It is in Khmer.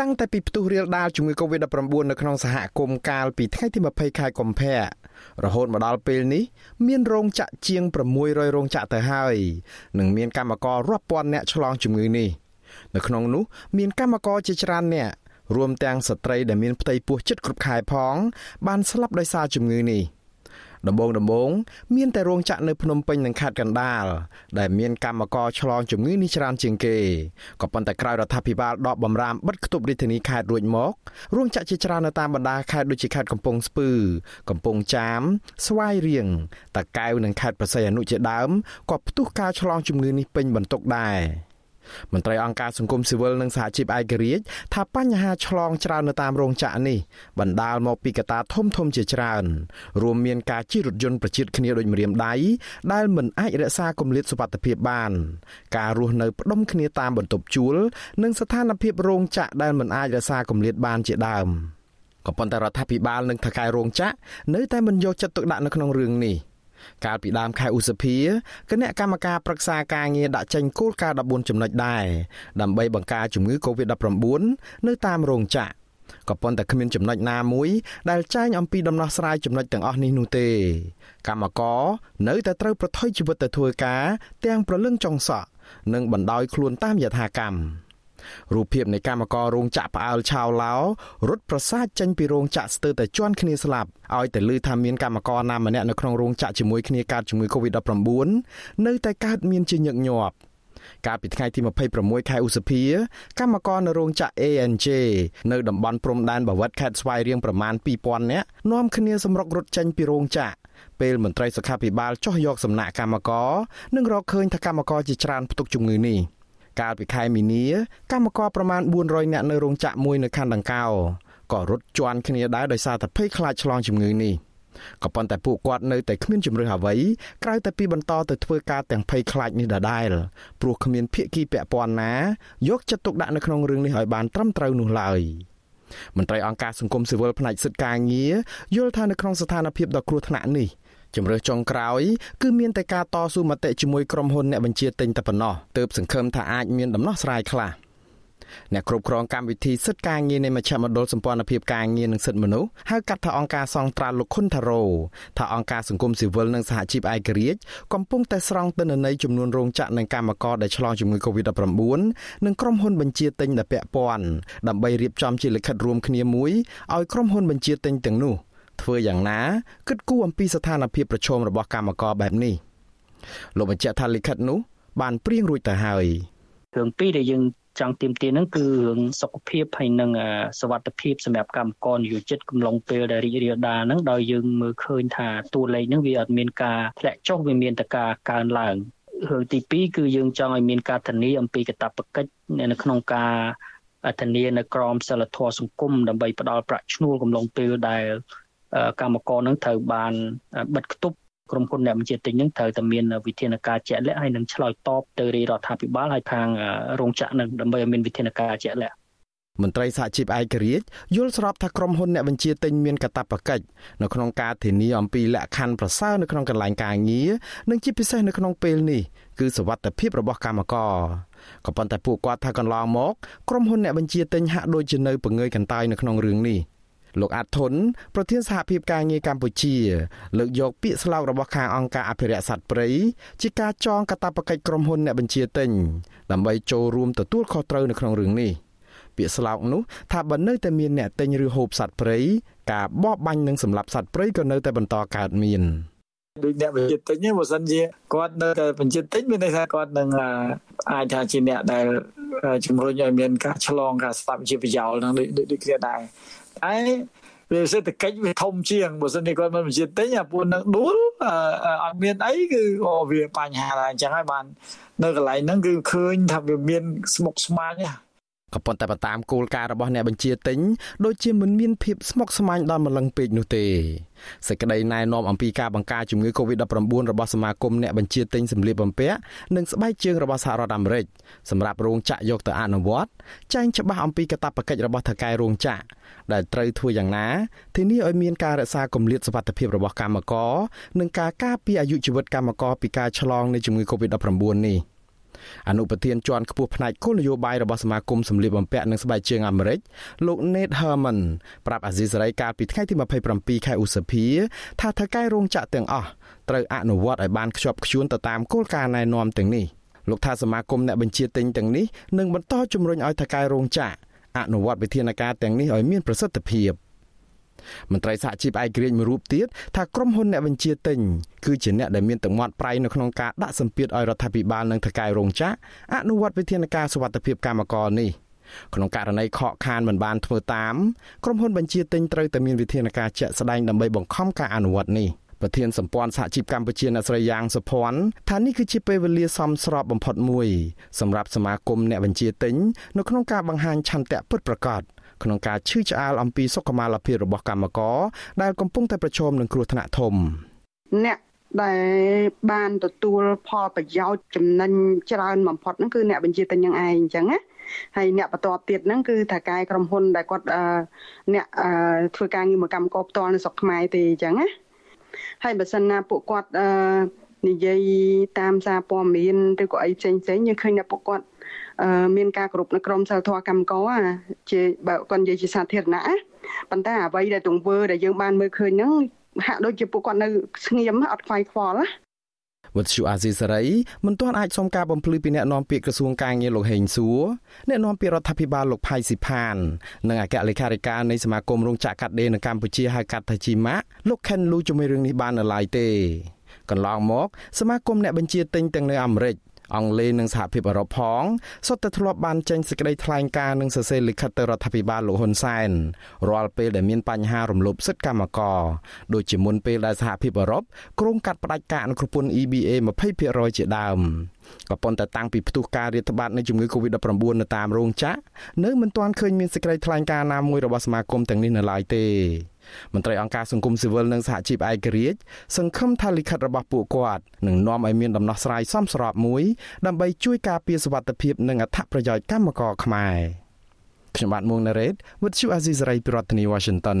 តាំងតែពីផ្ទុះរាលដាលជំងឺ Covid-19 នៅក្នុងសហគមន៍កាលពីថ្ងៃទី20ខែកុម្ភៈរហូតមកដល់ពេលនេះ មានរោងចក្រជាង600រោងចក្រទៅហើយនិងមានកម្មកររាប់ពាន់នាក់ឆ្លងជំងឺនេះនៅក្នុងនោះមានកម្មករជាច្រើននាក់រួមទាំងស្ត្រីដែលមានផ្ទៃពោះជិតគ្រប់ខែផង បានស្លាប់ដោយសារជំងឺនេះ។ ដំបងដំបងមានតែរោងចក្រនៅភ្នំពេញនិងខេត្តកណ្ដាលដែលមានកម្មករឆ្លងជំងឺនេះច្រើនជាងគេក៏ប៉ុន្តែក្រោយរដ្ឋាភិបាលដកបំរាមបិទគប់រាជធានីខេត្តរួចមករោងចក្រជាច្រើននៅតាមបណ្ដាខេត្តដូចជាខេត្តកំពង់ស្ពឺ កំពង់ចាម ស្វាយរៀងតាកែវនិងខេត្តប្រស័យអនុជាដើមក៏ផ្ទុះការឆ្លងជំងឺនេះពេញបន្ទុកដែរ។ មន្ត្រីអង្គការសង្គមស៊ីវិលនិងសហជីពឯករាជ្យថាបញ្ហាឆ្លងច្រើននៅតាមរោងចក្រនេះបណ្ដាលមកពីកត្តាធំធំជាច្រើន រួមមានការជិះរថយន្តប្រជិតគ្នាដូចម្រាមដៃដែលមិនអាចរក្សាគម្លាតសុវត្ថិភាពបាន ការរស់នៅផ្ដុំគ្នាតាមបន្ទប់ជួល និងស្ថានភាពរោងចក្រដែលមិនអាចរក្សាគម្លាតបានជាដើមក៏ប៉ុន្តែរដ្ឋាភិបាលនិងថៅកែរោងចក្រនៅតែមិនយកចិត្តទុកដាក់នៅក្នុងរឿងនេះ កាលពីដើមខែឧសភាគណៈកម្មការប្រឹក្សាការងារដាក់ចេញគោលការណ៍14ចំណុចដែរដើម្បីបង្ការជំងឺ Covid-19 នៅតាមរោងចក្រក៏ប៉ុន្តែគ្មានចំណុចណាមួយដែលចែងអំពីដំណោះស្រាយចំណុចទាំងអស់នេះនោះទេកម្មករនៅតែត្រូវប្រថុយជីវិតទៅធ្វើការ ទាំងប្រលឹងចុងសក់និងបណ្ដោយខ្លួនតាមយថាកម្ម រូបភាពនៃកម្មកររោងចក្រផ្អើលឆាវឡោរត់ប្រសាទចេញពីរោងចក្រស្ទើរតែជន់គ្នាស្លាប់ឲ្យតែឮថាមានកម្មករណាម្នាក់នៅក្នុងរោងចក្រជាមួយគ្នាកើតជំងឺ Covid-19 នៅតែកើតមានជាញឹកញាប់កាលពីថ្ងៃទី26ខែឧសភាកម្មករនៅរោងចក្រ ANJ នៅតំបន់ព្រំដែនបាវិតខេត្តស្វាយរៀងប្រមាណ2000នាក់នាំគ្នាសម្រុករត់ចេញពីរោងចក្រពេលមន្ត្រីសុខាភិបាលចោះយកសំណាក់កម្មករនិងរកឃើញថាកម្មករជាច្រើនផ្ទុកជំងឺនេះ។ កាលពីខែមីនាកម្មករប្រមាណ400នាក់នៅរោងចក្រមួយនៅខណ្ឌដង្កោក៏រត់ជន់គ្នាដែរដោយសារតែភ័យខ្លាចឆ្លងជំងឺនេះក៏ប៉ុន្តែពួកគាត់នៅតែគ្មានជំរឿសអ្វីក្រៅតែពីបន្តទៅធ្វើការទាំងភ័យខ្លាចនេះដដែលព្រោះគ្មានភៀកគីពាក់ព័ន្ធណាយកចិត្តទុកដាក់នៅក្នុងរឿងនេះឲ្យបានត្រឹមត្រូវនោះឡើយមន្ត្រីអង្គការសង្គមស៊ីវិលផ្នែកសិទ្ធិការងារយល់ថានៅក្នុងស្ថានភាពដ៏គ្រោះថ្នាក់នេះ ជំរឿចុងក្រោយគឺមានតែការតស៊ូមតិជាមួយក្រុមហ៊ុនអ្នកបញ្ជាទិញតែប៉ុណ្ណោះទើបសង្ឃឹមថាអាចមានដំណោះស្រាយខ្លះអ្នកគ្រប់គ្រងកម្មវិធីសិទ្ធិការងារនៃមជ្ឈមណ្ឌលសម្ព័ន្ធភាពការងារនិងសិទ្ធិមនុស្សហៅកាត់ថាអង្គការសង្ត្រាលោកខុនថារ៉ូថាអង្គការសង្គមស៊ីវិលនិងសហជីពឯករាជ្យកំពុងតែស្រង់ទិន្នន័យចំនួនរោងចក្រនិងកម្មករដែលឆ្លងជំងឺ Covid-19 និងក្រុមហ៊ុនបញ្ជាទិញដែលពាក់ព័ន្ធដើម្បីរៀបចំជាលិខិតរួមគ្នាមួយឲ្យក្រុមហ៊ុនបញ្ជាទិញទាំងនោះ ធ្វើយ៉ាងណាគិតគូរអំពីស្ថានភាពប្រឈមរបស់កម្មករបែបនេះលោកបញ្ជាក់ថាលិខិតនោះបានព្រៀងរួចទៅហើយរឿងពីរដែលយើងចង់ទៀមទានឹងគឺរឿងសុខភាពហើយនិងសวัสดิភាពសម្រាប់កម្មករនិយោជិតកំឡុងពេលដែលរីករាលដាលហ្នឹងដោយយើងមើលឃើញថាតួលេខហ្នឹងវាអត់មានការធ្លាក់ចុះវាមានតែការកើនឡើងរឿងទី2គឺយើងចង់ឲ្យមានការធានាអំពីកាតព្វកិច្ចនៅក្នុងការធានានៅក្រមសិលធម៌សង្គមដើម្បីផ្ដល់ប្រាក់ឈ្នួលកំឡុងពេលដែល កម្មករនឹងត្រូវបានបិទគប់ក្រុមហ៊ុនអ្នកបញ្ជាទិញនឹងត្រូវតែមានវិធានការជាក់លាក់ហើយនឹងឆ្លើយតបទៅរាជរដ្ឋាភិបាលហើយខាងរោងចក្រនឹងដើម្បីឲ្យមានវិធានការជាក់លាក់មន្ត្រីសហជីពឯករាជ្យយល់ស្របថាក្រុមហ៊ុនអ្នកបញ្ជាទិញមានកាតព្វកិច្ចនៅក្នុងការធានាអំពីលក្ខខណ្ឌប្រសើរនៅក្នុងកន្លែងការងារនិងជាពិសេសនៅក្នុងពេលនេះគឺសវត្ថិភាពរបស់កម្មករក៏ប៉ុន្តែពួកគាត់ថាកន្លងមកក្រុមហ៊ុនអ្នកបញ្ជាទិញហាក់ដូចជានៅពង្រើយកន្តើយនៅក្នុងរឿងនេះ។ លោកអាត់ធុនប្រធានសហភាពការងារកម្ពុជា លើកយកពាក្យស្លោករបស់ខាងអង្គការអភិរក្សសត្វព្រៃជាការចងកាតព្វកិច្ចក្រុមហ៊ុនអ្នកបញ្ជាទិញដើម្បីចូលរួមទទួលខុសត្រូវនៅក្នុងរឿងនេះពាក្យស្លោកនោះថាបើនៅតែមានអ្នកទិញឬហូបសត្វព្រៃការបបបាញ់និងសម្លាប់សត្វព្រៃក៏នៅតែបន្តកើតមានដូចអ្នកបញ្ជាទិញបើសិនជាគាត់នៅតែបញ្ជាទិញមានន័យថាគាត់នឹងអាចថាជាអ្នកដែលជំរុញឲ្យមានការឆ្លងការស្ដាប់ជាប្រយោលនឹងដូចដូចគ្នាដែរ ឯវាសេដ្ឋកិច្ចវាធំជាងបើសិនជាគាត់មិនបញ្ជាទិញអាពួកនឹងដួលអត់មានអីគឺអូវាបញ្ហាដែរអញ្ចឹងហើយបាននៅកន្លែងហ្នឹងគឺឃើញថាវាមានស្មុកស្មាញណា ក៏ប៉ុន្តែតាមគោលការណ៍របស់អ្នកបញ្ជាទិញដូចជាមិនមានភាពស្មុគស្មាញដល់ម្លឹងពេកនោះទេសេចក្តីណែនាំអំពីការបង្ការជំងឺ Covid-19 របស់សមាគមអ្នកបញ្ជាទិញសម្លៀកបំពាក់និងស្បែកជើងរបស់សហរដ្ឋអាមេរិកសម្រាប់រោងចក្រយកទៅអនុវត្តចែងច្បាស់អំពីកាតព្វកិច្ចរបស់ថៅកែរោងចក្រដែលត្រូវធ្វើយ៉ាងណាធានាឲ្យមានការរក្សាគម្លាតសុវត្ថិភាពរបស់កម្មករនិងការការពារអាយុជីវិតកម្មករពីការឆ្លងនៃជំងឺ Covid-19 នេះ អនុប្រធានជាន់ខ្ពស់ផ្នែកគោលនយោបាយរបស់សមាគមសម្លៀកបំពាក់និងស្បែកជើងអាមេរិកលោក Nate Herman ប្រាប់អាស៊ីសេរីកាលពីថ្ងៃទី27ខែឧសភាថាថៅកែរោងចក្រទាំងអស់ត្រូវអនុវត្តឲ្យបានខ្ជាប់ខ្ជួនទៅតាមគោលការណ៍ណែនាំទាំងនេះលោកថាសមាគមអ្នកបញ្ជាទិញទាំងនេះនឹងបន្តជំរុញឲ្យថៅកែរោងចក្រអនុវត្តវិធានការទាំងនេះឲ្យមានប្រសិទ្ធភាព។ មន្ត្រីសហជីពឯករាជ្យមួយរូបទៀតថាក្រុមហ៊ុនអ្នកបញ្ជាទិញគឺជាអ្នកដែលមានទឹកមាត់ប្រៃនៅក្នុងការដាក់សម្ពាធឲ្យរដ្ឋាភិបាលនិងថៅកែរោងចក្រអនុវត្តវិធានការសុវត្ថិភាពកម្មករនេះក្នុងករណីខកខានមិនបានធ្វើតាមក្រុមហ៊ុនបញ្ជាទិញត្រូវតែមានវិធានការជាក់ស្ដែងដើម្បីបង្ខំការអនុវត្តនេះប្រធានសម្ព័ន្ធសហជីពកម្ពុជាអ្នកស្រីយ៉ាងសុភ័ណ្ឌថានេះគឺជាពេលវេលាសមស្របបំផុតមួយសម្រាប់សមាគមអ្នកបញ្ជាទិញនៅក្នុងការបង្ហាញឆន្ទៈពិតប្រាកដ ក្នុងការឈឺឆ្អាលអំពីសុខុមាលភាពរបស់កម្មករដែលកំពុងតែប្រឈមនឹងគ្រោះថ្នាក់ធំអ្នកដែលបានទទួលផលប្រយោជន៍ចំណេញច្រើនបំផុតហ្នឹងគឺអ្នកបញ្ជាទិញនឹងឯងអញ្ចឹងណាហើយអ្នកបន្ទាប់ទៀតហ្នឹងគឺថាកាយក្រុមហ៊ុនដែលគាត់អ្នកធ្វើការងារមកកម្មករផ្ទាល់នៅស្រុកខ្មែរទេអញ្ចឹងណាហើយបើសិនណាពួកគាត់និយាយតាមសារព័ត៌មានឬក៏អីផ្សេងផ្សេងយើងឃើញថាពួកគាត់ មានការគ្រប់នៅក្រមសិលធម៌កម្មករជាបើគាត់និយាយជាសាធារណៈប៉ុន្តែអ្វីដែលទង្វើដែលយើងបានមើលឃើញហ្នឹងហាក់ដូចជាពួកគាត់នៅស្ងៀមអត់ខ្វាយខ្វល់ណាវត្តជូអាស៊ីសេរីមិនទាន់អាចសុំការបំភ្លឺពីអ្នកនាំពាក្យក្រសួងការងារលោកហេងសួរអ្នកនាំពាក្យរដ្ឋាភិបាលលោកផៃស៊ីផាននិងអគ្គលេខាធិការនៃសមាគមរោងចក្រកាត់ដេរនៅកម្ពុជាហៅកាត់ថាជីម៉ាក់លោកខេនលូជាមួយរឿងនេះបាននៅឡើយទេកន្លងមកសមាគមអ្នកបញ្ជាទិញទាំងនៅអាមេរិក អង់គ្លេសនិងសហភាពអឺរ៉ុបផងសុទ្ធតែធ្លាប់បានចេញសេចក្តីថ្លែងការណ៍និងសរសេរលិខិតទៅរដ្ឋាភិបាលលោកហ៊ុនសែនរាល់ពេលដែលមានបញ្ហារំលោភសិទ្ធិកម្មករដូចជាមុនពេលដែលសហភាពអឺរ៉ុបគ្រោងកាត់ផ្តាច់ការអនុគ្រពន្ធ EBA 20%ជាដើមក៏ប៉ុន្តែតាំងពីផ្ទុះការរាតត្បាតនៃជំងឺ Covid-19 នៅតាមរោងចក្រនៅមិនទាន់ឃើញមានសេចក្តីថ្លែងការណ៍ណាមួយរបស់សមាគមទាំងនេះនៅឡើយទេ មន្ត្រីអង្គការសង្គមស៊ីវិលនិងសហជីពឯករាជ្យសង្ឃឹមថាលិខិតរបស់ពួកគាត់នឹងនាំឲ្យមានដំណោះស្រាយសមស្របមួយដើម្បីជួយការពារសុវត្ថិភាពនិងអត្ថប្រយោជន៍កម្មករខ្មែរខ្ញុំបាទមួងណារ៉េត With you Aziz Rai ពីរដ្ឋធានី Washington